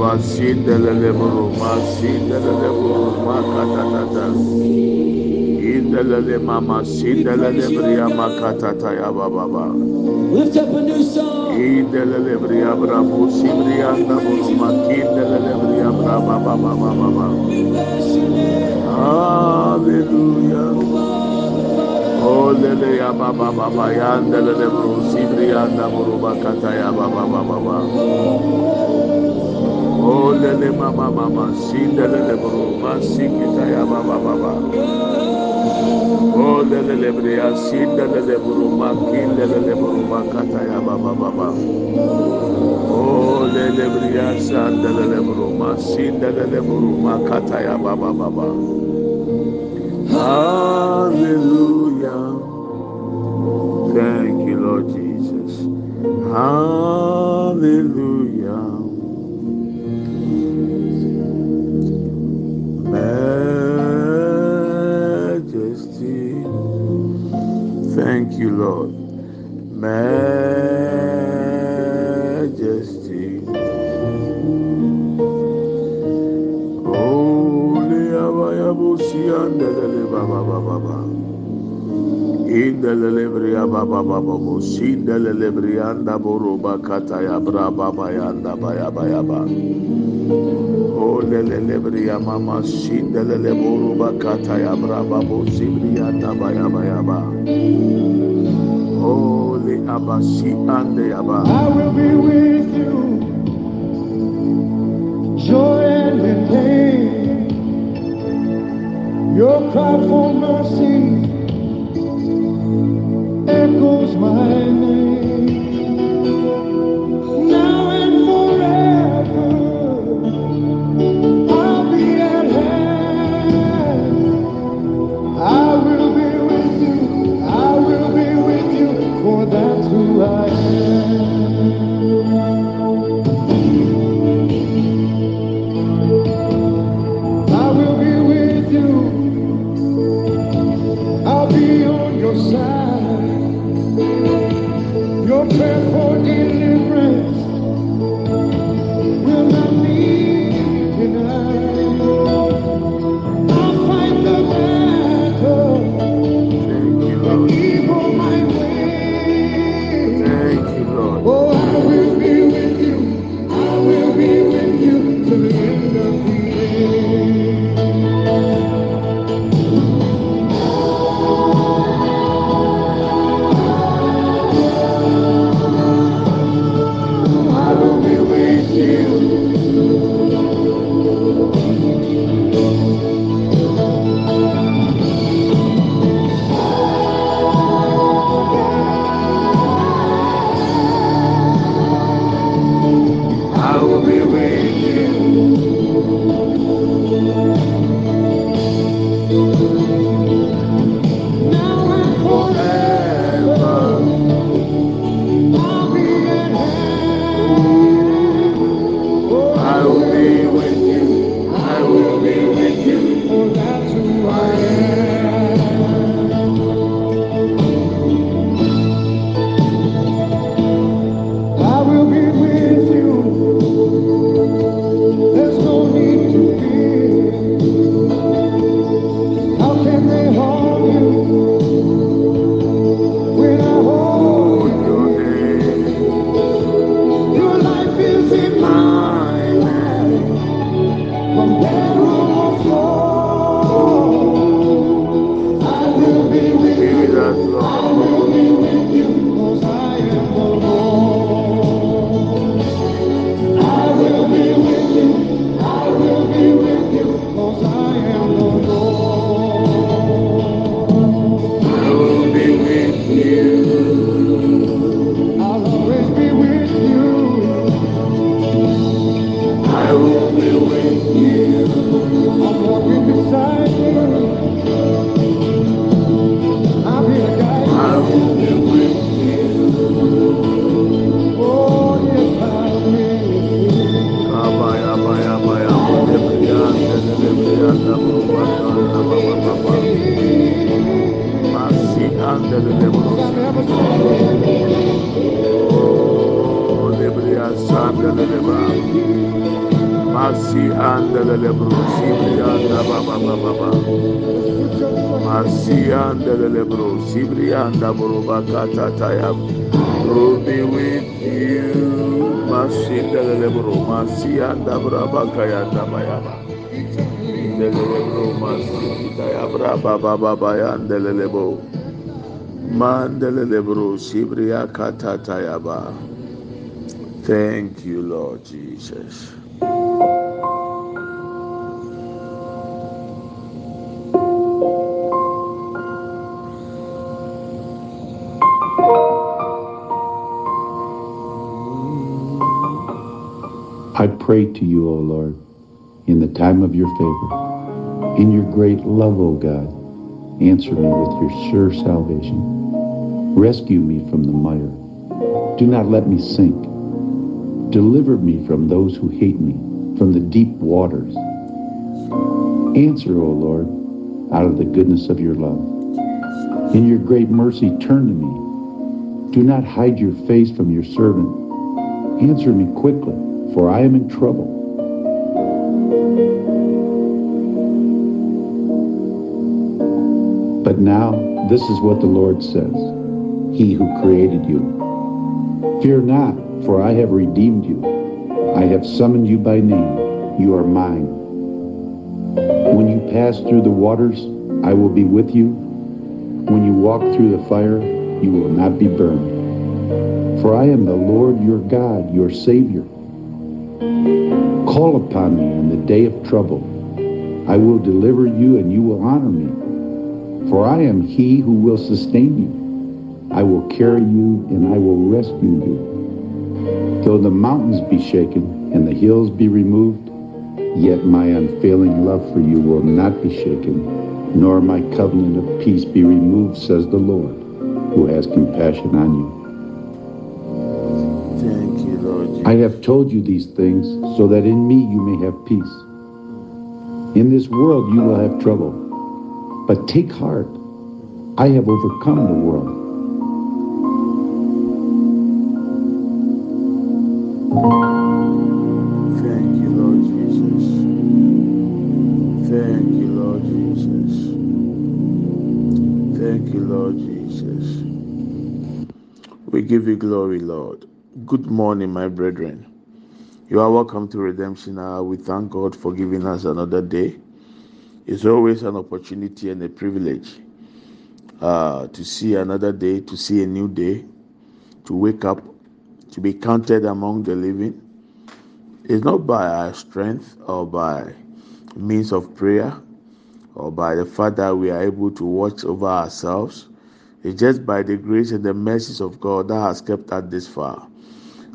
Kabale buru ma buru ma. Indelele mama sindelele bria ma ya baba ba. Lift up a new song. Indelele bria bravo sibria na buru ma bria brava baba baba ba. We bless your name. Hallelujah. Oh, lele ya baba baba ya ndelele buru sibria na buru ma kata ya baba baba ba. Oh lele mama mama sindelele buru ma sikita ya baba baba. Oh lele lebria sindelele buru ma kindelele buru ma kata ya baba baba. Oh lele bria sandelele buru ma sindelele buru ma kata ya baba baba. Hallelujah. Thank you, Lord Jesus. Hallelujah. Majesty. Holy Abayabusi and the Baba Baba. In the Lebria Baba Baba Sin the Lebrianda Boruba Kataya Braba Bayanda Baya Baya Ba. Oh lele lebria mama sin the Leboruba Kataya Braba Bosibrianda Baya Baya Ba. The Abba. I will be with you, joy and in pain. Your cry for mercy echoes my katataya. Will be with you. Mashinda lebro masia dabra bakaya dabayaba. Delebro masita ya braba baba bayan delelebo. Mandelelebro sibria katatayaba. Thank you, Lord Jesus. Pray to you, O Lord, in the time of your favor. In your great love, O God, answer me with your sure salvation. Rescue me from the mire. Do not let me sink. Deliver me from those who hate me, from the deep waters. Answer, O Lord, out of the goodness of your love. In your great mercy, turn to me. Do not hide your face from your servant. Answer me quickly for I am in trouble. But now this is what the Lord says, He who created you. Fear not, for I have redeemed you. I have summoned you by name. You are mine. When you pass through the waters, I will be with you. When you walk through the fire, you will not be burned. For I am the Lord your God, your Savior. Call upon me in the day of trouble. I will deliver you and you will honor me. For I am he who will sustain you. I will carry you and I will rescue you. Though the mountains be shaken and the hills be removed, yet my unfailing love for you will not be shaken, nor my covenant of peace be removed, says the Lord, who has compassion on you. Thank you, Lord. I have told you these things so that in me you may have peace. In this world you will have trouble, but take heart. I have overcome the world. Thank you, Lord Jesus. Thank you, Lord Jesus. Thank you, Lord Jesus. We give you glory, Lord. Good morning, my brethren. You are welcome to Redemption Hour. We thank God for giving us another day. It's always an opportunity and a privilege uh, to see another day, to see a new day, to wake up, to be counted among the living. It's not by our strength or by means of prayer or by the fact that we are able to watch over ourselves. It's just by the grace and the mercies of God that has kept us this far.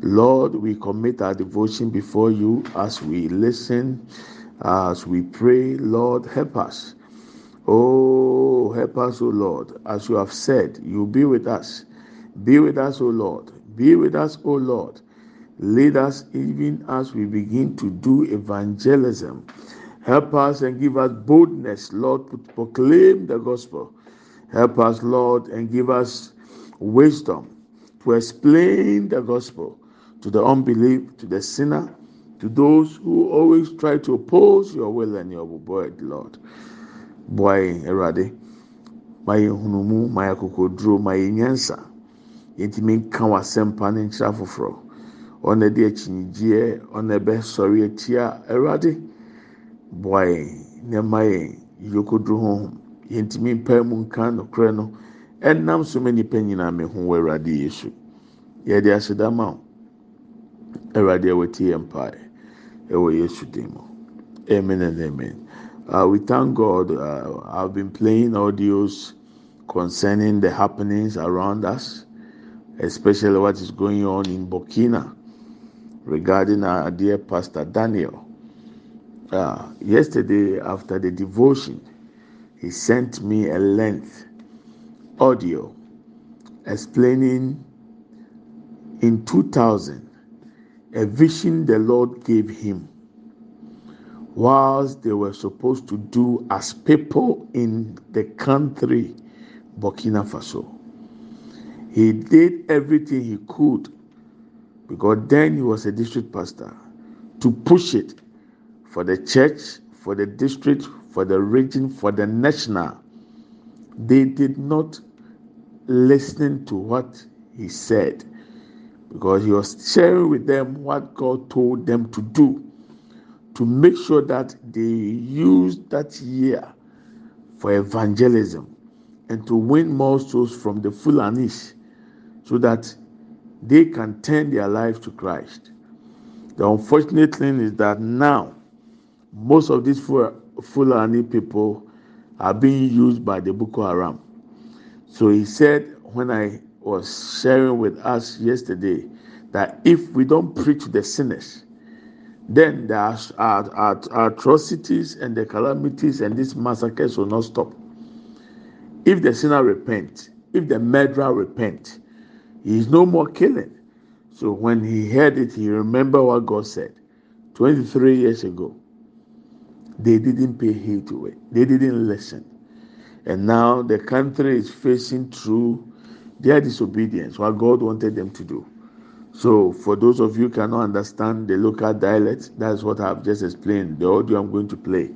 Lord, we commit our devotion before you as we listen, as we pray. Lord, help us. Oh, help us, O Lord. As you have said, you be with us. Be with us, O Lord. Be with us, O Lord. Lead us even as we begin to do evangelism. Help us and give us boldness, Lord, to proclaim the gospel. Help us, Lord, and give us wisdom to explain the gospel to the unbelief, to the sinner, to those who always try to oppose your will and your word, Lord. Boy, Erade, my hunumu, my akokoduro, my nyansa, yɛntumi nka w'asɛmpa ne nkyerɛ foforɔ ɔna de akyinnyegyeɛ ɔna ɛbɛ sɔre atia Awurade boy nneɛma yɛn yokoduro ho yɛntumi mpae mu nka nokorɛ no ɛnam so ma nipa nyinaa mi ho wɔ awurade yesu yɛde asedama o awurade yɛn mpae. Ɛwɔ yesu mu. Amen and amen. Uh, we thank god uh, i've been playing audios concerning the happenings around us especially what is going on in burkina regarding our dear pastor daniel. Uh, yesterday after the devotion he sent me a length audio explaining in 2000 a vision the Lord gave him whilst they were supposed to do as people in the country Burkina Faso. He did everything he could because then he was a district pastor to push it for the church, for the district, for the region, for the national. They did not listen to what he said because he was sharing with them what God told them to do to make sure that they use that year for evangelism and to win more souls from the Fulanis so that they can turn their lives to Christ. The unfortunate thing is that now most of these Fulani people are being used by the Boko Haram. So he said when I was sharing with us yesterday that if we don't preach the sinners, then the atrocities and the calamities and these massacres will not stop. If the sinner repent, if the murderer repent, he is no more killing. So when he heard it, he remembered what God said 23 years ago. They didn't pay heed to it. They didn't listen. And now the country is facing through their disobedience, what God wanted them to do. So, for those of you cannot understand the local dialect, that's what I've just explained. The audio I'm going to play.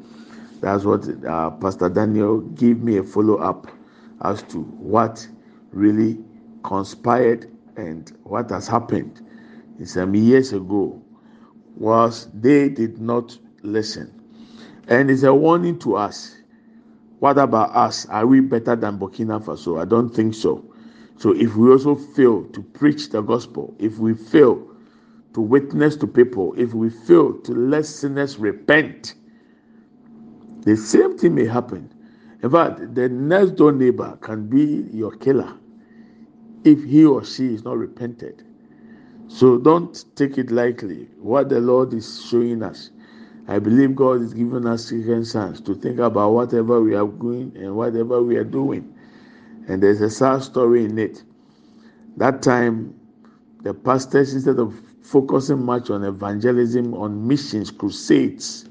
That's what uh, Pastor Daniel gave me a follow up as to what really conspired and what has happened some years ago was they did not listen. And it's a warning to us. What about us? Are we better than Burkina Faso? I don't think so. So if we also fail to preach the gospel, if we fail to witness to people, if we fail to let sinners repent, the same thing may happen. In fact, the next door neighbor can be your killer if he or she is not repented. So don't take it lightly. What the Lord is showing us. I believe God is giving us second chance to think about whatever we are doing and whatever we are doing and there's a sad story in it. That time, the pastors, instead of focusing much on evangelism, on missions, crusades,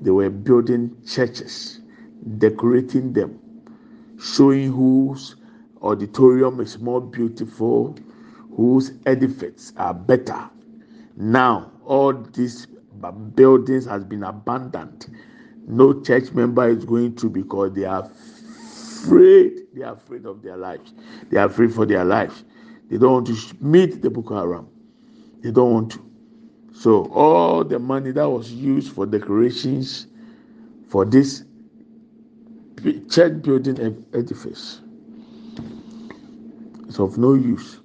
they were building churches, decorating them, showing whose auditorium is more beautiful, whose edifices are better. Now, all these buildings has been abandoned. No church member is going to because they are afraid. They are afraid of their lives. They are afraid for their lives. They don't want to meet the Boko Haram. They don't want to. So all the money that was used for decorations for this church building edifice is of no use.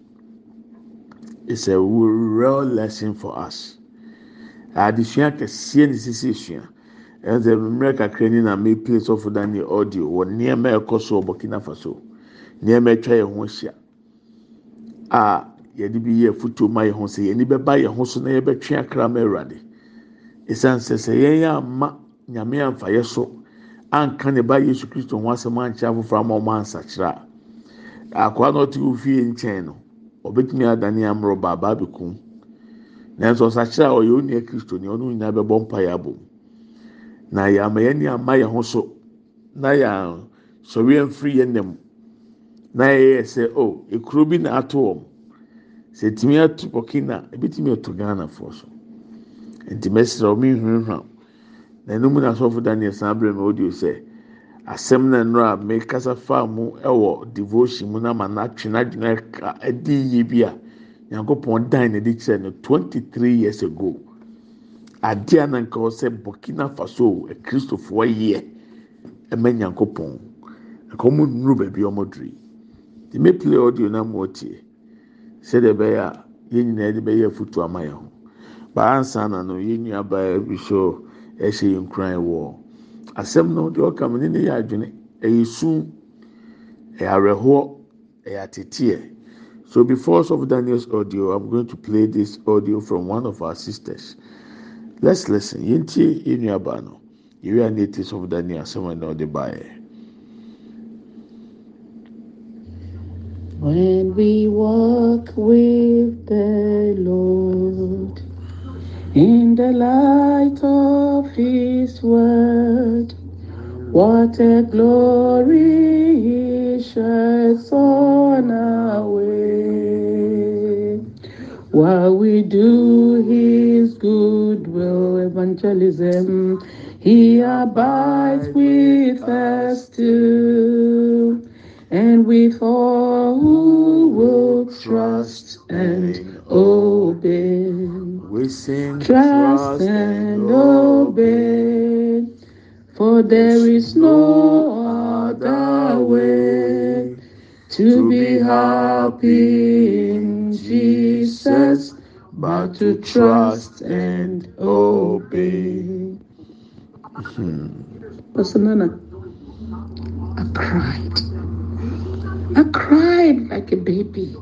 It's a real lesson for us. Adesua kɛseɛ ne sisi esua. Ɛnna mmerɛ kakra ni na mepie sɔfo daniel audio wɔ nneɛma ɛkɔ so wɔ burkina faso. Nneɛma atwa yɛn ho ahyia a yɛde bi yɛ foto ma yɛn ho sɛ yɛn bɛba yɛn ho so na yɛbɛtwe akra ma awurade. Esan sɛ sɛ yɛn yɛ ama nyame anfa yɛ so anka ne ba yesu kristo ho asɛm ankyerɛ afoforɔ ama ɔmo ansakyerɛ a akoa na ɔte ofie nkyɛn no ɔbɛtumi adane amorɔ baaba abɛkum nanso ɔsakyerɛ a ɔyɛ onua kristo ni ɔno nyinaa bɛbɔ mpa yɛ abom. Na yɛama yɛn ni ama yɛn ho so. Na yɛn sɔre mfiri yɛn nam. Na yɛyɛ sɛ o ekuro bi na ato wɔn sɛ tìmi ato burkina ebi tìmi ato ghana foɔ so esra wɔn nhwehwɛ na enum na asɔfo daniel san abirɛ mi audio sɛ asɛm na nnora mi kasa faa mu ɛwɔ devotion mu na ma n'atwe n'adwene ka ɛdi yie bi a nyankopɔn dan na ɛde kyerɛ no twenty three years ago. Adeɛ a na nka ɔsɛ burkina faso akristofoɔ yɛ ɛmɛ nyankopɔn ɛkɔ ɔmo nnuru baabi ɔmo duri the me play audio na mo tie sɛdeɛ ɛbɛyɛ a yɛn nyinaa de bɛyɛ afutu ama yɛn ho baansa na no yɛn nua baa bi so ɛhyɛ yɛn kuran wɔ asɛm no deɛ ɔka mo ne ne yɛ adwene ɛyɛ sum ɛyɛ awerɛhoɔ ɛyɛ ateteɛ. So before of Daniel's audio, I'm going to play this audio from one of our sisters. Let's listen. Yinti inuabano. You are natives of Daniel. Someone know the buyer. When we walk with the Lord in the light of His word, what a glory sheds on our way. While we do His good will evangelism, He abides with us too. And with all who will trust and obey, We sing trust and obey. For there is no other way to be happy Jesus but to trust and obey. Hmm. Pastor Nana, I cried. I cried like a baby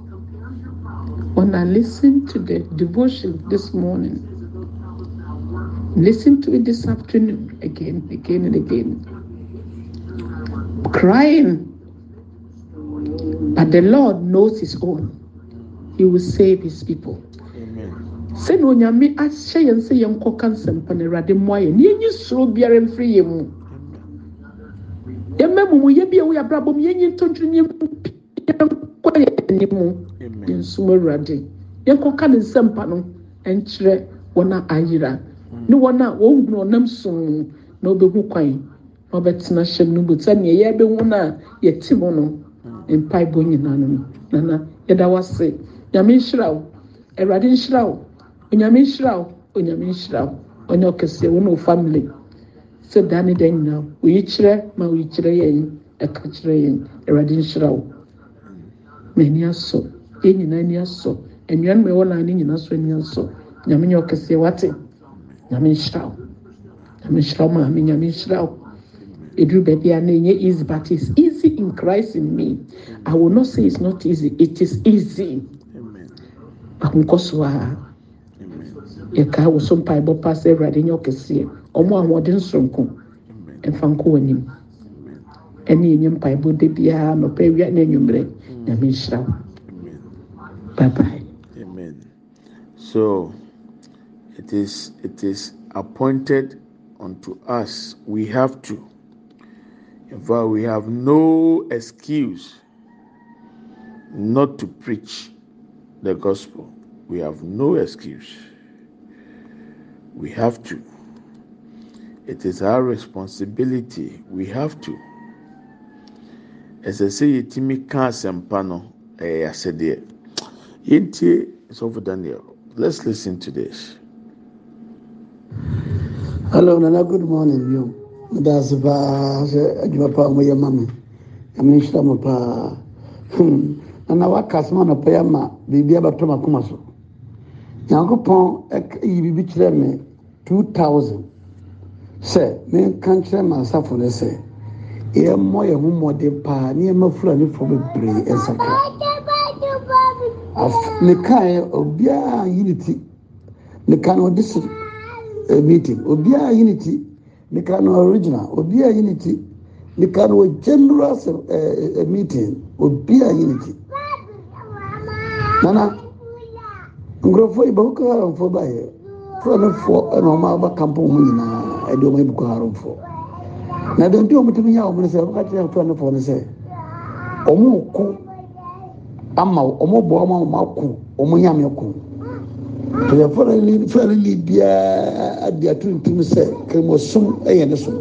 when I listened to the devotion this morning. Listen to it this afternoon again, again, and again. Crying. But the Lord knows His own. He will save His people. Amen. sɛnea onyame ahyɛ yɛn sɛ yɛnkɔka nsɛmpa no awurade mmoa yɛn ne yɛnyi soro biara mfiri yɛn mu. Yɛmma mumuyɛ bi a ɛwɔ yɛ abrabɔ mu yɛnyi ntɔntwere ne yɛnkɔ yɛn mu Amen. yɛnsom awurade. Yɛnkɔka ne nsɛmpa no nkyerɛ wɔn a ayera mm. ne wɔn a wɔn hunu ɔnam som mu na wɔbɛhu kwan na wɔbɛtena hyɛm no bu sɛnea yɛbɛhu no a yɛte mu no mm. mpaebɔ nyinaa no nana yɛda wase nyame nhyira wo. Awurade nhyira wo. Onyame nhyira wo. Onyame nhyira wo. Ɔne ɔkɛseɛ wo ne wo family. Sɛ da ne da nyinaa oyi kyerɛ ma oyi kyerɛ yɛn ɛka kyerɛ yɛn. Awurade nhyira wo. Ma ani asɔ. Yɛn nyinaa ani asɔ. Nnuanom a ɛwɔ lan ne nyinaa so ani asɔ. Nyame nyɛ ɔkɛseɛ wate. Nyame nhyira wo. Nyame nhyira wo maame. Nyame nhyira wo. Na enye easy but it's easy in Christ in me. I will not say it's not easy. It is easy Wo so w'anim ɛne ɛnyɛ mpaebɔ da biara nɔpɛ awia ne anwummerɛ nyame nhyira wo Amen. bye bye Amen. So it is it is appointed unto us. We have to. In fact, we have no excuse not to preach the gospel. We have no excuse. We have to. It is our responsibility. We have to. ɛsɛ sɛ yɛtumi ka asɛmpa no ɛyɛ asɛdeɛ yɛntie sɔfo daniel let's listen to this Hello, Nana. Good morning, you. That's sɛ adwuma pa a wɔyɛ ma me. Nyame nhyira. Nana waka asoma na pɛyɛ ma biribi abɛtɔ ma koma so. Nyankopɔn yi biribi kyerɛ me two thousand. Sɛ menka nkyerɛ ma asafo no sɛ yɛmmɔ yɛn ho mmɔden paa nneɛma fura ne fo bebree nsakra. Mekaeɛ obiara yi ne ti. Meka no ɔde si a meeting. Obiara yi ne ti. Meka no original. Obiara yi ne ti. Meka no general ɛɛ, ɛɛ, meeting. Obiara yi ne ti nana nkurɔfoɔ yi bɛwokɔ haramfoɔ baeɛ furanofoɔ ɛna ɔma abɛkampo mu nyinaa ɛde ɔma ibukɔ haramfoɔ. Na dɛnti ɔmotumi yɛ ɔmo no sɛ ɔbɛka kyerɛ furanofoɔ no sɛ ɔmo ko ama ɔmo boa ma ɔmo ako ɔmo nyame ko. Ɛyɛ furani biara adi atuntum sɛ kɛmɔsom ɛyɛ ne so.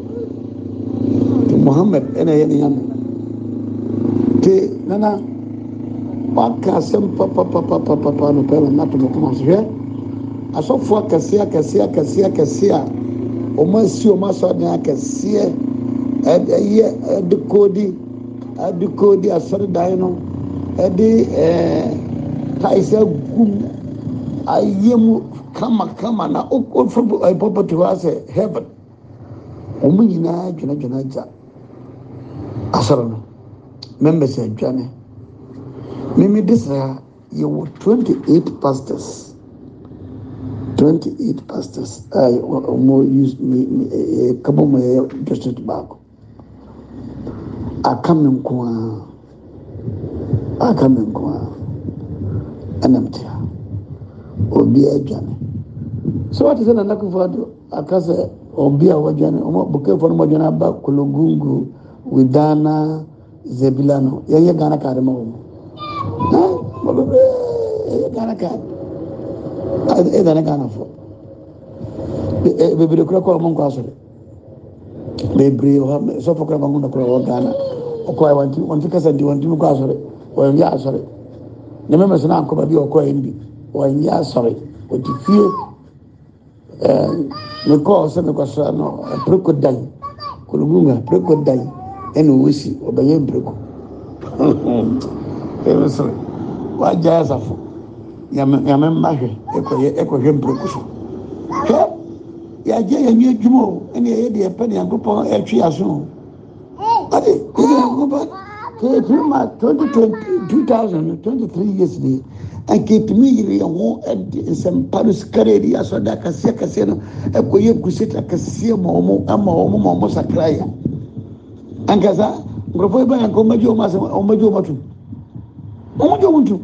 Muhammed ɛna ɛyɛ ne nyame. Te nana waka asɛm papapapapapa no pɛlɛ nato mo koma so hwɛ asɔfoɔ akɛseɛ akɛseɛ akɛseɛ akɛseɛ a wɔn asi wɔn asɔden akɛseɛ ɛyɛ ɛde koodi adiko di asɔredan no ɛde ɛɛ taisa gum ayɛ mu kamakama na ofuru ɛpɔpɔtɔ hɔ asɛ heaven. Wɔn nyinaa dwenadwena gya asɔre no members adwane mímí de sra yɛwɔ twenty eight pastors. Twenty eight pastors. A wɔn use me me ɛɛ kaba mu ɛyɛ district baako aka mi nko ara aka obi adwane so wate sɛ nana kofo ado aka obi a wadwane ɔmo no mo adwane aba kologungu widana zebila no yɛyɛ ghana kaade ma wɔn na mo ɛdane ghanafoɔ bebree kora kɔɔ mo nkɔ aso de bebree hɔ sɔfo kora mahu nokora wɔ ghana ɔkɔɛ wɔnte kasa nti wɔntimi kɔ asɔre wɔnyɛ asɔre ne mɛmɛ so no ankɔba bi ɔkɔɛ mbi wɔnyɛ asɔre ɔti fie mekɔɔ sɛ mekɔsra no preko dan kolobunga preko dan ɛne ɔwɔsi ɔbɛyɛ mpreko ɛyɛ sɔrɔ wagya asafo. Nyame nyame mma hwɛ ɛkɔyɛ ɛkɔhwɛ mpiriko so. Hwɛ yagye yɛn mi adwuma o ɛna yɛyɛ deɛ pɛ ne yankopɔn ɛtwi aso o. Ɔde yɛde yankopɔn kɛntɛn ma twenty twenty two thousand twenty three years ni nketumi yiri yɛn ho ɛde nsɛmpa no sikara yɛde asɔde akɛseɛ kɛseɛ no ɛkɔyɛ kusita kɛseɛ ma wɔn ama wɔn ma wɔn sakra yɛ. Ankasa nkurɔfoɔ yi ba yɛn kɔ wɔn asɛm agye wɔn atum wɔn agye wɔn atum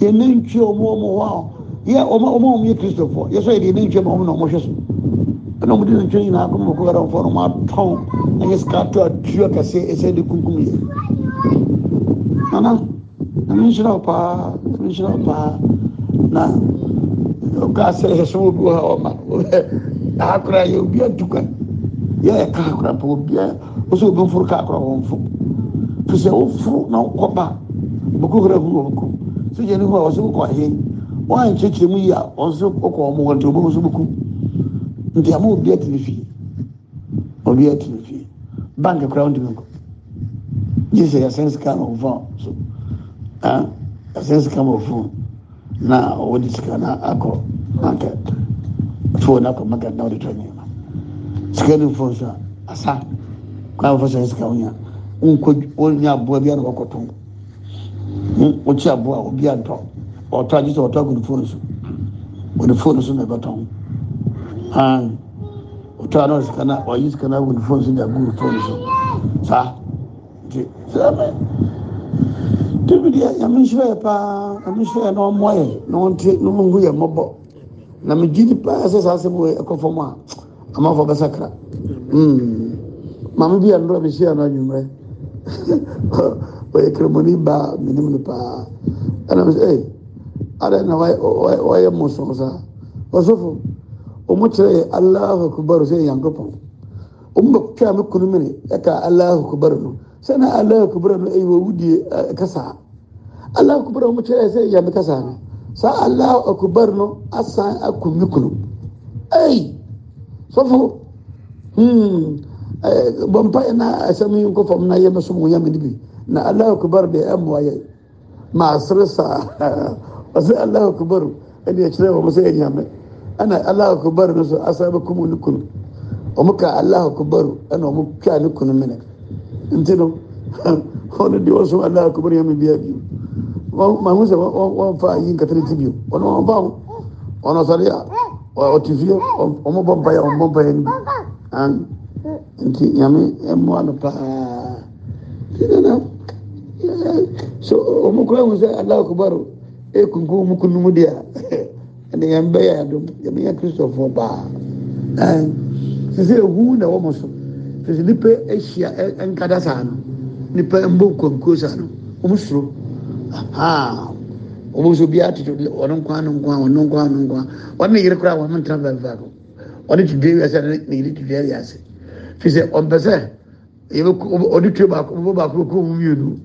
yɛn nantwie wɔn wɔn hɔ a yɛ wɔn a wɔn yɛ kristofoɔ yɛ sɔ yɛ de yɛn nantwie ma wɔn na wɔn hwɛ so ɛna wɔn de nantwie nyinaa kɔ wɔn kɔ yɛrɛ wɔn wɔn atɔn ɛyɛ sika ato atuo kɛseɛ ɛsɛ de kunkum yɛ nana ɛmi nhyira wo paa ɛmi nhyira wo paa na ɔka sɛ yɛ sɛ obi wɔ ha ɔma akora yɛ obi atu kwan yɛ yɛ ka akora pa obi a ɔsɛ obi nforo ka akora wɔn fo fi sɛ woforo na ɔkɔba boko kora hu wɔ ko sɛ yɛ ne ho a ɔsɛ wokɔ ahe wɔn a nkyerɛkyerɛ mu yi a ɔsɛ ɔkɔ wɔn wɔn nti ɔbɛn nso boko nti ama obi ati ne fie obi ati ne fie bank kora wɔn ti mi nkɔ gye sɛ yɛsɛn sika na ɔfa so ɛn yɛsɛn sika na ɔfa na ɔwɔ sika na akɔ market fone na akɔ market na ɔde tɔ nneɛma sika ne fone so a asa kwan fɔ sɛ sika wonya nkɔ wonya aboa bi a na wɔkɔtɔ wokyi aboa a obi antɔ ɔtɔ agye sɛ ɔtɔ agu ne fone so. Ɔde fone so na ɛbɛtɔn ɛn ɔtɔ a ɔde sika na ɔyi sika na agu ne fone so na agu ne fone so. Saa. Nti sɛmɛ tibi deɛ nyame nhyira yɛ paa. Nyame nhyira yɛ na ɔmmɔ yɛ na ɔnte na ɔnhu yɛ mmɔbɔ. Na megye di paa sɛ saa asɛm wɔ ɛkɔ fam a amanfoɔ bɛsakra maame bi a nnora mehyia no anwummerɛ ɔyɛ kremoni baa menim no paa ɛna mi sɛ ɛy adan na wayɛ mɔsɔn saa ɔsɔfo ɔmo kyerɛ yɛ alahu akubaru sɛ yankopɔn ɔmo bɛ twɛ mi kunu mene ɛka alahu akubaru no. Sɛ na alahu akubaru no ɛyɛ wɔwu die ɛkasa alahu akubaru ɔmo kyerɛ yɛ sɛ yɛ kasa no. Saa alahu akubaru no asan akɔ mi kunu ɛy sɔfo hmm ɛɛ bɔnpa yɛ na asɛm yi nkɔ na yɛ mɛ so yɛ mɛ ne na allahu akbar da yan waye. Masu rasa wasu allahu akbar. Ɗan ya cire wa musu yan yamai ana allahu akbar na su asaba kuma nukunu o muka allahu akbar ana muka nukunu mina in tino wani da wasu allahu akbar ya mai biya biyu ma musa wọn fa yin katani ti biyu wani wọn fa wọn sariya wọn ti fiye wọn mọ bọ baya wọn mọ baya ni. Bi nti nyame ɛmoa no paa so wɔn kura ho sɛ allahu akbar ekunkun mu kunu mu deɛ ɛna yɛn bɛyɛ adum yɛn yɛ kristofoɔ paa ɛn sisi ehu na wɔn so sisi nipa ahyia nkada saa no nipa mbɔ nkonko saa no wɔn soro ahaa wɔn nso bi ati wɔn nkwa no nkwa wɔn nkwa no nkwa wɔn ne yere kora wɔn ntena bɛn faako wɔn ti dua wiase ne yere ti dua wiase fi sɛ ɔmpɛ sɛ yɛbɛ ɔde tue baako ɔbɔ baako kɔ wɔn mmienu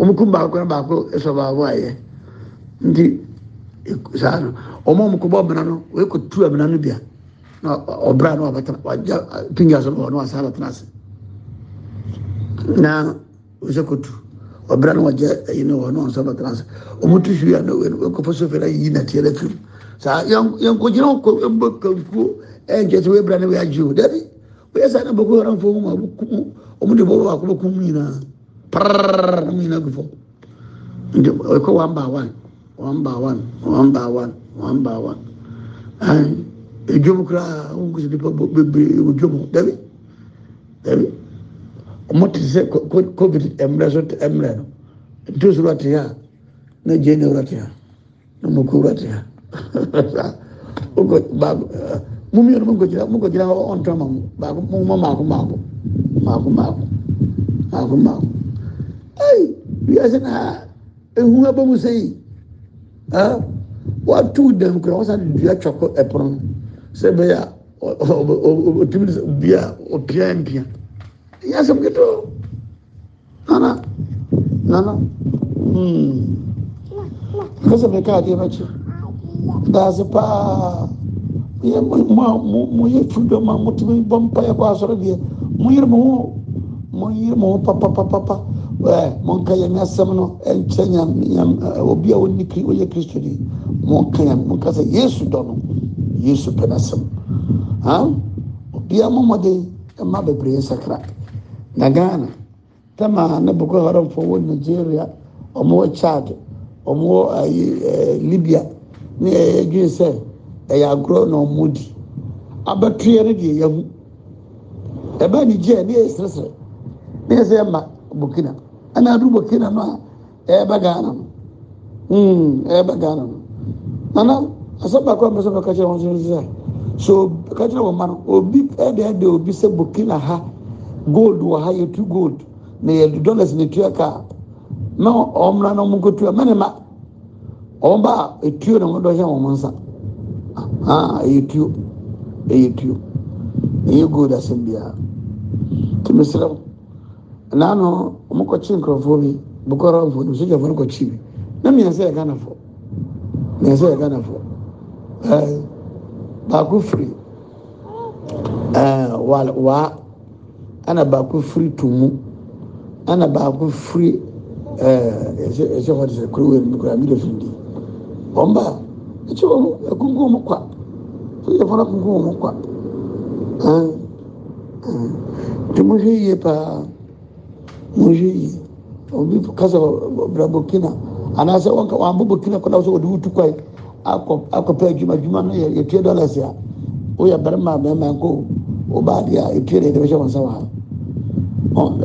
ɔmukum baako na baako ɛsɔ baako ayɛ nti saa no ɔmo ɔmo kɔ bɔ ɔbɛnɛ no oye kɔ tu ɛbɛnɛ no bia na ɔbɛrɛ no ɔbɛtena wagya pinga so ɔno asa abɛtena ase na ɔsɛ kɔ tu ɔbɛrɛ no wagya ɛyi no ɔno ɔnsa abɛtena ase ɔmo tu hwi ano oye kɔ fɔ sofi na yiyi na na firim saa yɛn yɛn kɔ gyina kɔ ɛbɔ kankuo ɛnkyɛ sɛ oye bɛrɛ no oye agye o dɛbi oye na bɔkɔ yɛrɛ nfɔ ɔmo ɔmo de bɔ ɔmo parrrr na mu nyinaa gu fam nti ɔkɔ one by one one by one one by one one by one ɛn edwom koraa ɔmo kusi nipa bebree wɔ dwom dabi dabi ɔmo te sɛ covid mmerɛ so mmerɛ no ntu so wura te ha na gye ne wura te ha na mo ko wura te ha ɔkɔ baako mu mmienu mo nkɔgyina mo nkɔgyina hɔ ɔntɔn ma mo baako mo mo maako maako maako maako maako maako ɛyi wiase na. Ehu aba mu sɛ yi ɛɛ watu dɛm kura wɔsan dua twɛkɔ ɛpono no sɛ bɛyɛ a ɔtumi bia ɔpia mpia ɛyɛ asɛm ketewa nana nana hmm. Kasa mi kaa adeɛ bɛkyi daase paa yɛ mo mo mo mo yɛ tu dɔm a mo tumi bɔ mpa yɛ kɔ asɔrɔ deɛ mo yɛrɛ mo ho mo yɛrɛ mo ho papapapapa ɛɛ mo nka yɛn asɛm no ɛnkyɛn yam yam obi a wɔni kiri wɔyɛ kristo di mo nka yɛn mo nka sɛ yesu dɔ no yesu pɛ n'asɛm. Ha? Obi a mo mɔden ɛma bebree nsakra. Na ghana tama ne boko haram fo wɔ nigeria ɔmo wɔ chad ɔmo wɔ ayi ɛɛ libya ne ɛyɛ dwen sɛ ɛyɛ agorɔ na ɔmo di. Abɛtuɛ no deɛ yɛhu. Ɛbɛn ni gye ne yɛ seresere ne yɛ sɛ ɛma burkina ɛna adu burkina no a ɛyɛbɛ ghana no hmm ɛyɛbɛ ghana no nana asɛ baako a mbɛsɛ bɛka wɔn so sɛ so ka kyerɛ wɔn ma no obi ɛde ɛde obi sɛ burkina ha gold wɔ ha yɛtu gold. Na yɛde dollars na etua kaa na wɔn na wɔn nkotua mɛne ma wɔn ba etuo na wɔn dɔ hyɛ wɔn nsa aa ɛyɛ tuo ɛyɛ tuo ɛyɛ gold asɛm biara tumi srɛw naanu wɔn kɔkye nkurɔfoɔ bi bukɔrɔ nfoɔ no sogyafoɔ no kɔkye bi na mmiɛnsa yɛ ghanafoɔ mmiɛnsa yɛ ghanafoɔ ɛɛ baako firi ɛɛ waa waa ɛna baako firi tumu. Ɛna baako firi ɛɛ ɛsɛ ɛsɛ hɔ de sɛ kuro wɛrɛ mi kura mi de fi di kwa sogyafoɔ no kungu wɔn kwa ɛɛ ɛɛ hii yie mushi obi kasa bra burkina. Anaasɛ wabɔ burkina kɔda sɛ wɔde wotu kwae akɔpɛ adwuma adwuma no yɛtue dollars a woyɛ barima barima nko wobaade a ɛtue deɛ debɛhyɛ wɔ nsa wɔ ha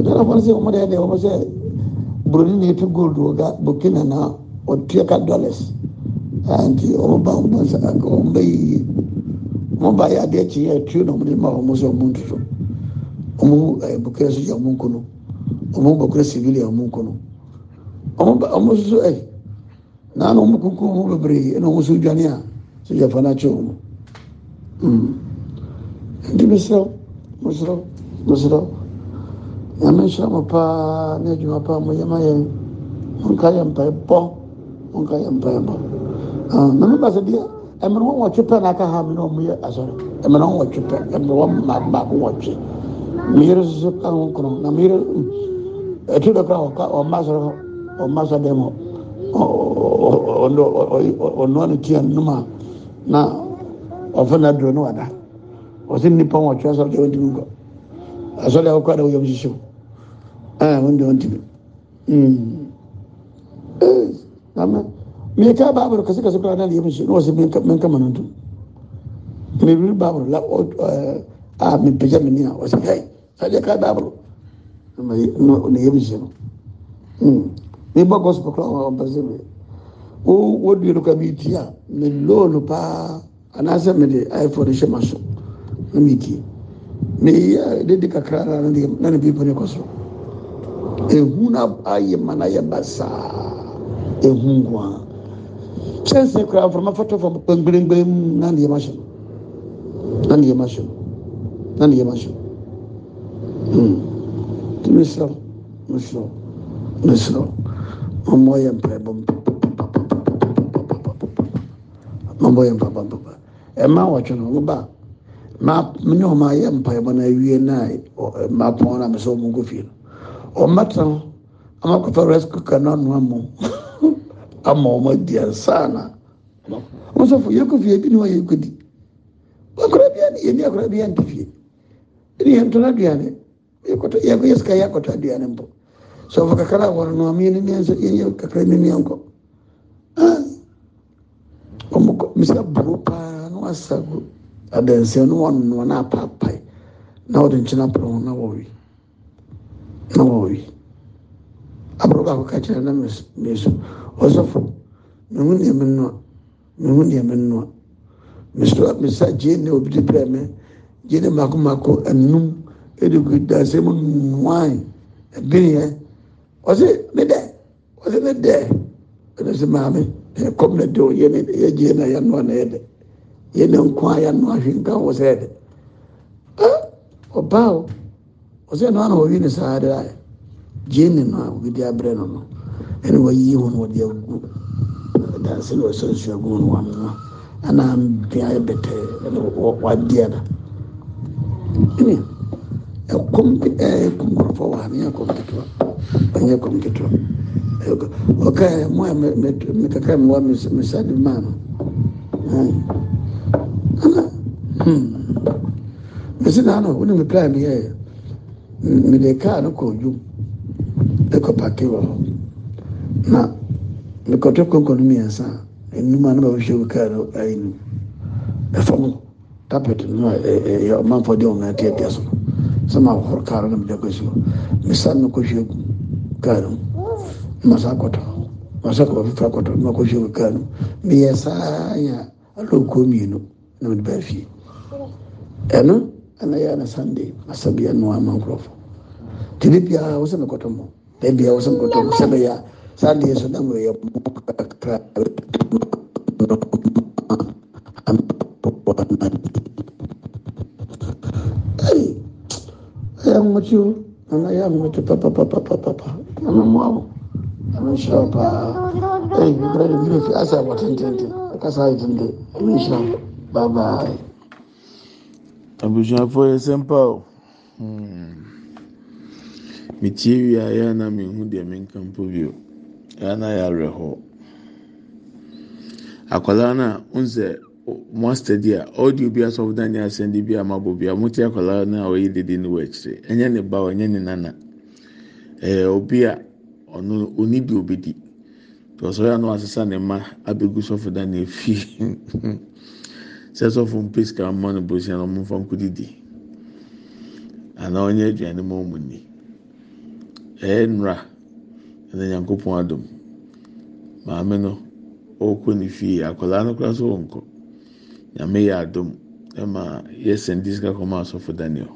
ghanafoɔ no sɛ ɔmɔ deɛ deɛ ɔmɔ sɛ buroni na ɛtu gold wɔ ga burkina na ɔtue ka dollars. Nti ɔmɔ ba ɔmɔ nsa ɔmɔ ba yie ɔmɔ ba yɛ adeɛ kyeɛ ɛtue na ɔmɔ de ma ɔmɔ sɛ ɔmɔ ntutu ɔmɔ eh, burkina so yɛ ɔmɔ nkono ɔmo bakura civil a ɔmo kɔ no ɔmo ba ɔmo soso ɛ naanu ɔmo kunkun ɔmo bebree ɛna ɔmo so dwane a sogya fa n'akyɛ ɔmo mm nti mesrɛw mesrɛw mesrɛw nyame nhyira mo paa ne adwuma paa mo yɛ ma yɛ nka yɛ mpaebɔ nka yɛ mpaebɔ na meba sɛ deɛ ɛmɛrɛ wɔn wɔtwe pɛ n'aka ha mi na ɔmo yɛ asɔre ɛmɛrɛ wɔn wɔtwe pɛ ɛmɛrɛ wɔn mmaa baako wɔtwe mmeyere soso ka ho na mmeyere ɛti dɔ kura ɔka ɔma sɔrɔ ɔma sɔ dɛm ɔnɔ ɔnɔ ni tiɲɛ numa na ɔfɛnɛ duro ne wa da ɔsi nipa wɔn ɔtɔ sɔrɔ jɛn timi kɔ asɔli awo kura de o yɛ sisi o. Ɛɛ o de o timi ee lamɛ mɛ ká baa bolo kasi kasi kura n'ale yɛ sisi n'o si mɛ nkama na tu mɛ wuli baa bolo la ɔ ɛɛ a mɛ pɛjɛ mɛ ni ɔsi hɛ sadiya ká baa bolo. No mebɔ gospel kora ɔmpɛ sɛ me wɔdue no ka metie a meloo no paa anaasɛ mede iphone hyɛ ma so na metie meyɛ dede kakra na na ne bipa ne kɔ so ɛhu no ayɛ ma no ayɛ basaa ehu nko a kyɛnse koraa mframa fatɔ fam kpɛngbɛngbɛm na ne yɛma hyɛ no na ne yɛma hyɛ no na ne yɛma hyɛ no nti mesrɛ mesrɛ mesrɛ mama ɔyɛ mpaebɔ mama ɔyɛ mpaebɔ ɛma wɔtwe no woba me ne ɔma yɛ mpaebɔ no awie no a mapɔn no a mesɛ ɔmo nkɔ fie no ɔmmɛtena ho ama kɔfa rice cooker no anoa mo ama ɔmo adi na ɔmo sɔfo yɛkɔ fie bi ne wɔyɛ kɔdi akora bia ne yɛni akora bia nte koto yako yeska yako tadi anembo so vaka kala warno amini nenso yenye kakrini nionko ah. omuko misa burupa no asagu adense no wonno na papai. Na odin china pro na wowi. Na wowi. Abroga ko kachira na meso osofo mehu ne menno mehu ne menno miso misa jene obidi preme jene mako mako enum edi gu dansi mu nwae ebiniɛ ɔsi ne dɛ ɔsi ne dɛ ɛna sɛ maame ɛkɔm na de o yɛ ne yɛ gye na yɛ noa na yɛ dɛ yɛ ne nko a yɛ noa hwi nka wɔ sɛ yɛ dɛ ɛ ɔbaa o. Ɔsɛ noa na ɔwi ne saa de ayɛ gye ne no a obi de abrɛ no no ɛna wɔyiyi ho na wɔde agu dansi na ɔsɛ nsu agu na. Wɔn no ana mbea yɛ bɛtɛɛ ɛna wadi ada ɛni ɛkɔm ɛɛ kɔm nkorɔfo wɔ ha ne yɛ kɔm ketewa ɛnyɛ kɔm ketewa ɔka yɛ mo a mɛ mɛ mɛ sa di maa no ɛna hmm. Mesi na ano wɔn mi plan mi yɛ mi de kaa no kɔ odwom ɛkɔ paaki wɔ hɔ na mi kɔtɔ konko no mmiɛnsa enum a na ma wɔhwɛ wɔ kaa no ayi ɛfam tapɛt no a ɛyɛ ɔmanfo de wɔn ati so no sama horkaranam jagosio mi sanno ko jogu ganum masa koto masa ko fa koto ma ko jogu mi yesaya alo komino namdi ba fi eno ana yana sande masabiya nuwa mankrofo tili pia wasana koto mo bebi ya wasana koto sebe ya sande yeso damu ya kra ɛyɛ ahomekyi o nana yɛ ahomekyi papapapapapa nana mu awo ɛmi nhyira o paa ɛyi bibire de mbiri fi asa abɔ tententen ɛkasa ayi tente ɛmi nhyira o bye. abusuafoɔ yɛ sɛmpa o metie wie a yɛ na mehu deɛ menka mpo bio ɛyɛ na yɛ awerɛhɔ akwadaa no a nsɛ mo astadi a audio bi asɔfo dan ne asɛnde bi a mabɔ bi a mote akwadaa no a ɔyɛ dede no wɔ akyire ɛnyɛ ne ba ɔnyɛ ne nana. Ɛyɛ obi a ɔno oni bi obedi tɔsɔrɔ a no asesa ne mma abegu sɔfo dan ne efi sɛ sɔfo mpe sika mma no bosia na ɔmo nfa nko didi anaa ɔnyɛ aduane ma ɔmo ni ɛyɛ nnura ɛna nyankopɔn adom maame no ɔrekɔ ne fie akwadaa no kora so wɔnkɔ nyame yɛ adom ɛma yɛ sɛndi sika kɔma asɔfo daniel.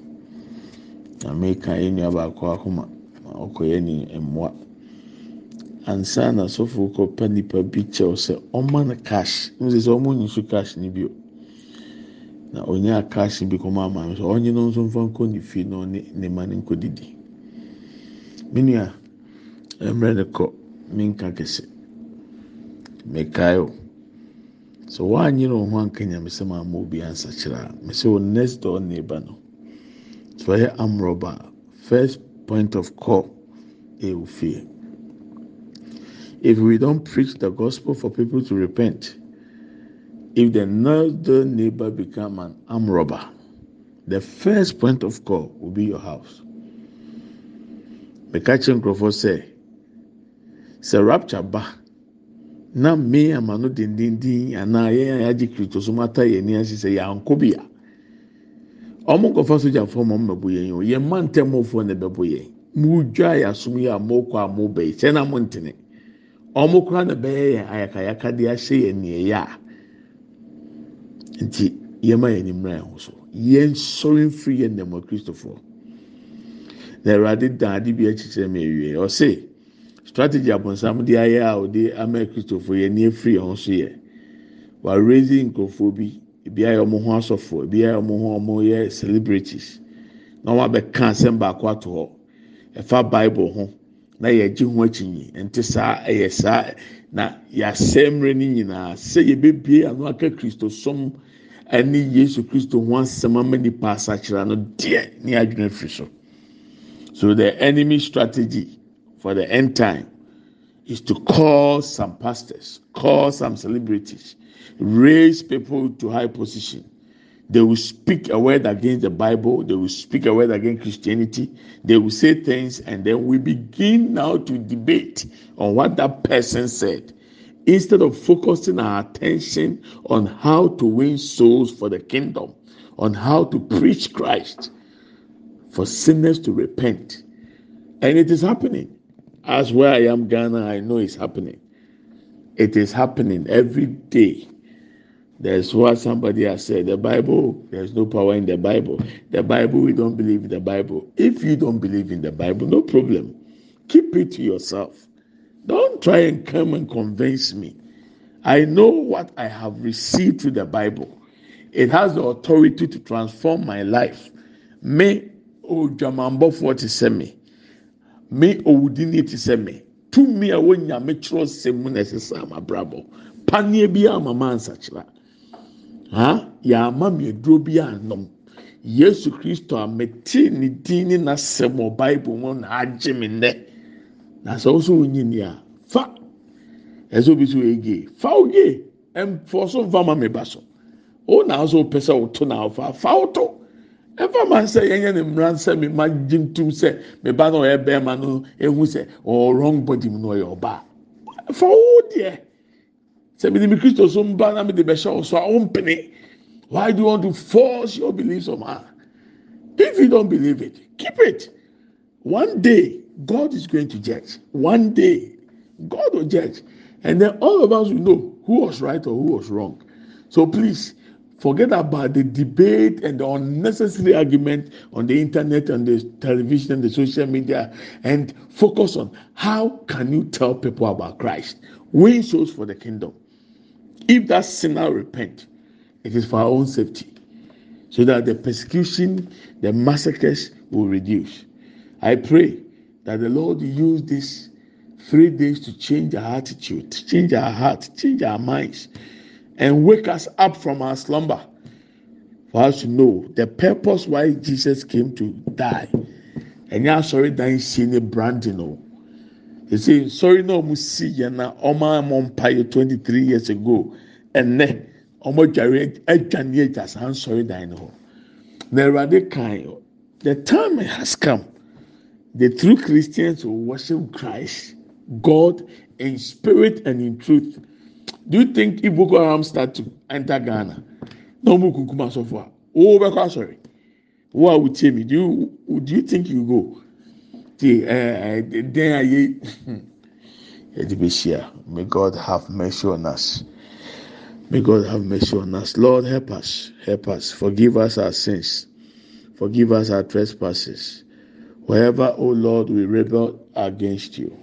Nyame ka yɛ nua baako akoma ma ɔkɔ yɛ ne mmoa. Ansa na asɔfo kɔ pa nipa bi kyɛw sɛ ɔma no cash. N sɛ ɔmo nyi so cash ne bio. Na onye cash bi kɔma ama no sɛ ɔnye no nso nfa nkɔ ne fie na ɔne ne ma ne nkɔ didi. Menua mmerɛ ne kɔ menka kɛse. Mekae o sɛ woanyere wo ho anka nyamesɛm ama obi ansakyerɛ a mesɛ wo next door neighbor no. Sɛ ɔyɛ amrɔba first point of call ɛwɔ fie if we don't preach the gospel for people to repent if the next door neighbor become an robber the first point of call will be your house. Meka kyerɛ nkurɔfoɔ sɛ sɛ rapture ba na me ama no dendenden anaa yɛn a yɛagye kristo so ata yɛn ani ase sɛ yɛankɔ bi a. Wɔn nkɔfa sogyafoɔ ma wɔn bɛbɔ yɛn o yɛn mma ntɛmɔfoɔ na ɛbɛbɔ yɛn. Mu dwa yɛ asom a mo kɔ a mo bɛyi sɛ na mo ntene wɔn kora na bɛyɛ yɛn ayakayaka de ahyɛ yɛn nea yɛ a. Nti yɛma yɛn anim yɛn ho so. Yɛn sɔre mfiri yɛn nnɛmɔ kristofoɔ. Na awurade dan ade bi akyekyere mi awie. Ɔse strategy abonsam de ayɛ a ɔde ama kristofoɔ yɛn ni efiri yɛn ho so yɛ wɔarezi nkurɔfoɔ bi ebi ayɛ wɔn ho asɔfoɔ ebi ayɛ wɔn ho wɔn yɛ celebrities. Na wɔn abɛka asɛm baako ato hɔ. Ɛfa bible ho na yɛgye ho akyinyi nti saa ɛyɛ saa na yɛasɛm mmerɛ no nyinaa. Sɛ yɛbɛbie ano aka kristo som ɛne yesu kristo ho asɛm ama nipa asakyerɛ no deɛ ne adwene firi so. So the enemy strategy for the end time is to call some pastors, call some celebrities, raise people to high position. They will speak a word against the Bible. They will speak a word against Christianity. They will say things, and then we begin now to debate on what that person said instead of focusing our attention on how to win souls for the kingdom, on how to preach Christ for sinners to repent. And it is happening. As where I am, Ghana, I know it's happening. It is happening every day. There's what somebody has said. The Bible, there's no power in the Bible. The Bible, we don't believe in the Bible. If you don't believe in the Bible, no problem. Keep it to yourself. Don't try and come and convince me. I know what I have received through the Bible. It has the authority to transform my life. Me, oh, Jamambo 40 me. Me, Owudini ti me. Tumi a wonya me kyerɛ sɛm mu na ɛsɛ sɛ ama brabɔ. Paneɛ bi ama ma nsakyera. Ha? Yɛama me aduro bi anom. Yesu Kristo a mete ne din ne n'asɛm wɔ Bible mu na agye me nnɛ. Na sɛ ɔso onyi ni a fa. Ɛsɛ obi so ege. Fa oge. Ɛmfɔ so nfa ma me ba so. O na nso pɛ sɛ woto na ɔfa. Fa woto. Ɛfa ma sɛ yɛnyɛ ne mmara sɛ me ma gye ntum sɛ me ba na ɔyɛ bɛrima no ehu sɛ ɔwɔ wrong body mu na ɔyɛ ɔbaa fa wo deɛ. Sɛ me de mi kristo so mba na me de bɛhyɛ wo so a ɔmpene why do you want to force your beliefs on her? If you don't believe it keep it. One day God is going to judge. One day God will judge. And then all of us will know who was right or who was wrong. So please Forget about the debate and the unnecessary argument on the internet and the television and the social media and focus on how can you tell people about Christ? Win souls for the kingdom. If that sinner repent, it is for our own safety. So that the persecution, the massacres will reduce. I pray that the Lord use these three days to change our attitude, change our heart, change our minds and wake us up from our slumber for us to know the purpose why Jesus came to die. And yeah, sorry, that seeing a branding. They say sorry, no, musi yana oma mompaye 23 years ago, and ne omo jare edwane eh, eh, just I'm sorry, that no. The kind, the time has come. The true Christians will worship Christ, God in spirit and in truth do you think if Boko Haram start to enter Ghana, no more kukuma so far? Oh, because sorry. Who are with me? Do you do you think you go? Then eh, eh, I May God have mercy on us. May God have mercy on us. Lord, help us. Help us. Forgive us our sins. Forgive us our trespasses. Wherever, O Lord, we rebel against you,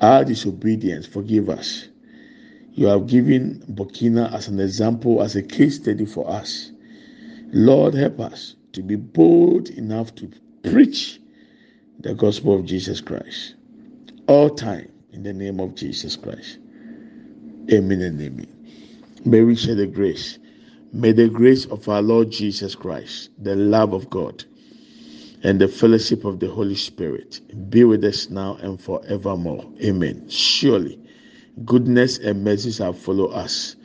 our disobedience, forgive us. You have given Burkina as an example, as a case study for us. Lord, help us to be bold enough to preach the gospel of Jesus Christ all time in the name of Jesus Christ. Amen and amen. May we share the grace. May the grace of our Lord Jesus Christ, the love of God, and the fellowship of the Holy Spirit be with us now and forevermore. Amen. Surely goodness and mercy shall follow us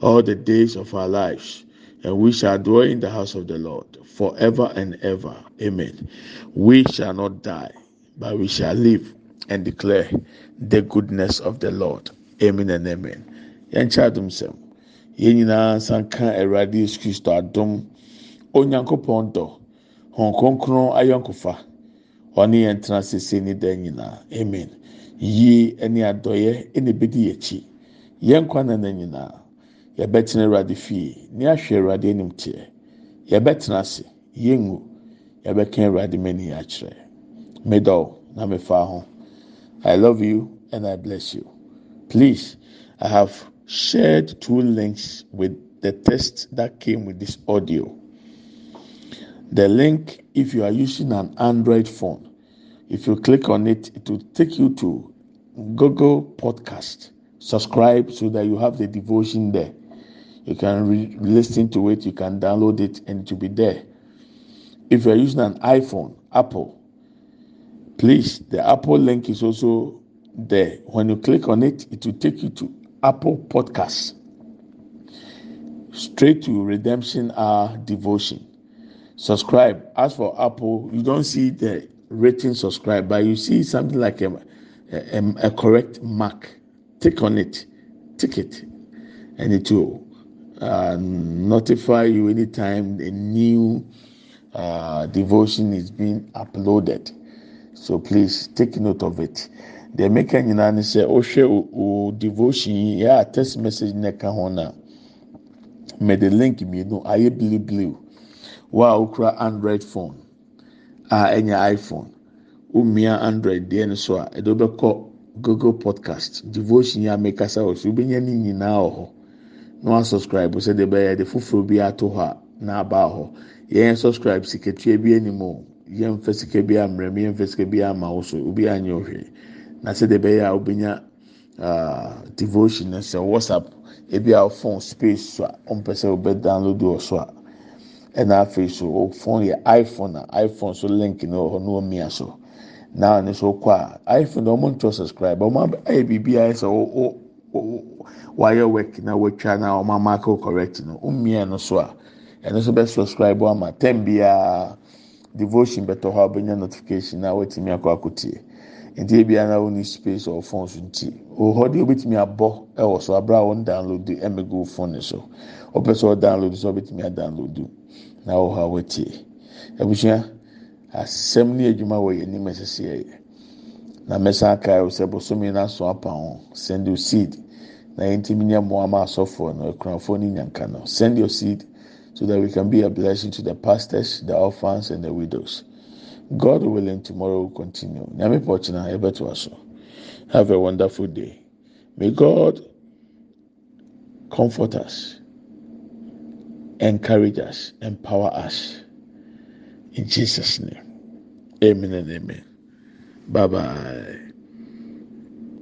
all the days of our lives, and we shall dwell in the house of the Lord forever and ever. Amen. We shall not die, but we shall live and declare the goodness of the Lord. Amen and amen. Yɛnkyɛ adum sɛm. Yɛn nyinaa nsa ka Awurade Yesu Kristo adum. Onyankopɔn dɔ. Hɔn kronkron ayɔnkofa. Ɔne yɛn tena sese ne dan. Amen. Yie ne adɔeɛ na ebedi akyi yɛn kwan na na nyinaa yɛbɛtena awurade fie ne ahwɛ awurade anim teɛ yɛbɛtena ase. Yɛngu yɛbɛka awurade mani akyerɛ middle na mefa ho i love you and i bless you. Please i have shared two links with the text that came with this audio. The link if you are using an android phone if you click on it, it will take you to Google Podcast. Subscribe so that you have the devotion there. You can re- listen to it, you can download it, and it will be there. If you're using an iPhone, Apple, Please, the Apple link is also there. When you click on it, it will take you to Apple Podcasts. Straight to Redemption Hour Devotion. Subscribe. As for Apple, you don't see the rating subscribe, but you see something like a, a, a correct mark. Tick on it. Tick it. And it will uh, notify you anytime a new uh, devotion is being uploaded. So please take note of it. The meka nyinaa ne sɛ ɔhwɛ o devotion yi yɛ a text message na ɛka ho na mɛ the link mmienu ayɛ blue blue wo a android phone a ɛnyɛ iphone. Omia android deɛ no so a ɛde bɛkɔ google podcast. Devotion a mekasa wɔ so wobɛnya ne nyinaa wɔ hɔ. Na wa subscribe sɛ de bɛyɛ de foforɔ bi ato hɔ a na aba hɔ. Yɛn subscribe sikatua bi anim o yɛn mfɛ sika bi amrɛ mi yɛn mfɛ sika bi ama wo so obi anyɛ ɔhwɛ. Na sɛ de bɛyɛ a wobɛnya devotion sɛ whatsapp ebi a phone space so a ɔmpɛ sɛ ɔbɛ download wɔ so a ɛna afei so o phone yɛ iphone a iphone so link no wɔ hɔ na wɔmia so na ne so kɔ a iphone na wɔn ntɔ subscribe. Wɔn ayɛ biribi ayɛ sɛ o o wayɛ work na watwa na wɔn ama akɔ correct no wɔmia no so a. Ɛno nso bɛ subscribe ama ten biara devotion bɛtɔ hɔ a notification na wɔatumi akɔ akɔtie nti ebi ara wɔn ni space or phone so nti wɔ deɛ obetumi abɔ ɛwɔ so abira a wɔn download ɛmɛ gu phone ne so ɔpɛ sɛ ɔdownload so ɔbɛtumi adownload na wɔ hɔ a wɔatie abusua asɛm ne adwuma wɔ yɛn anim ɛsɛsɛ yɛ na mɛsan aka sɛ bosomi na so apa ho send your seed na yɛn ti nyɛ mmoa ma asɔfoɔ no akunafoɔ ne nyanka no send your seed so that we can be a blessing to the pastors the orphans and the widows. God willing, tomorrow will continue. Nyame pɔkyina ɛbɛto aso. Have a wonderful day. May God comfort us, encourage us, empower us. In Jesus' name. Amen and amen. Bye bye.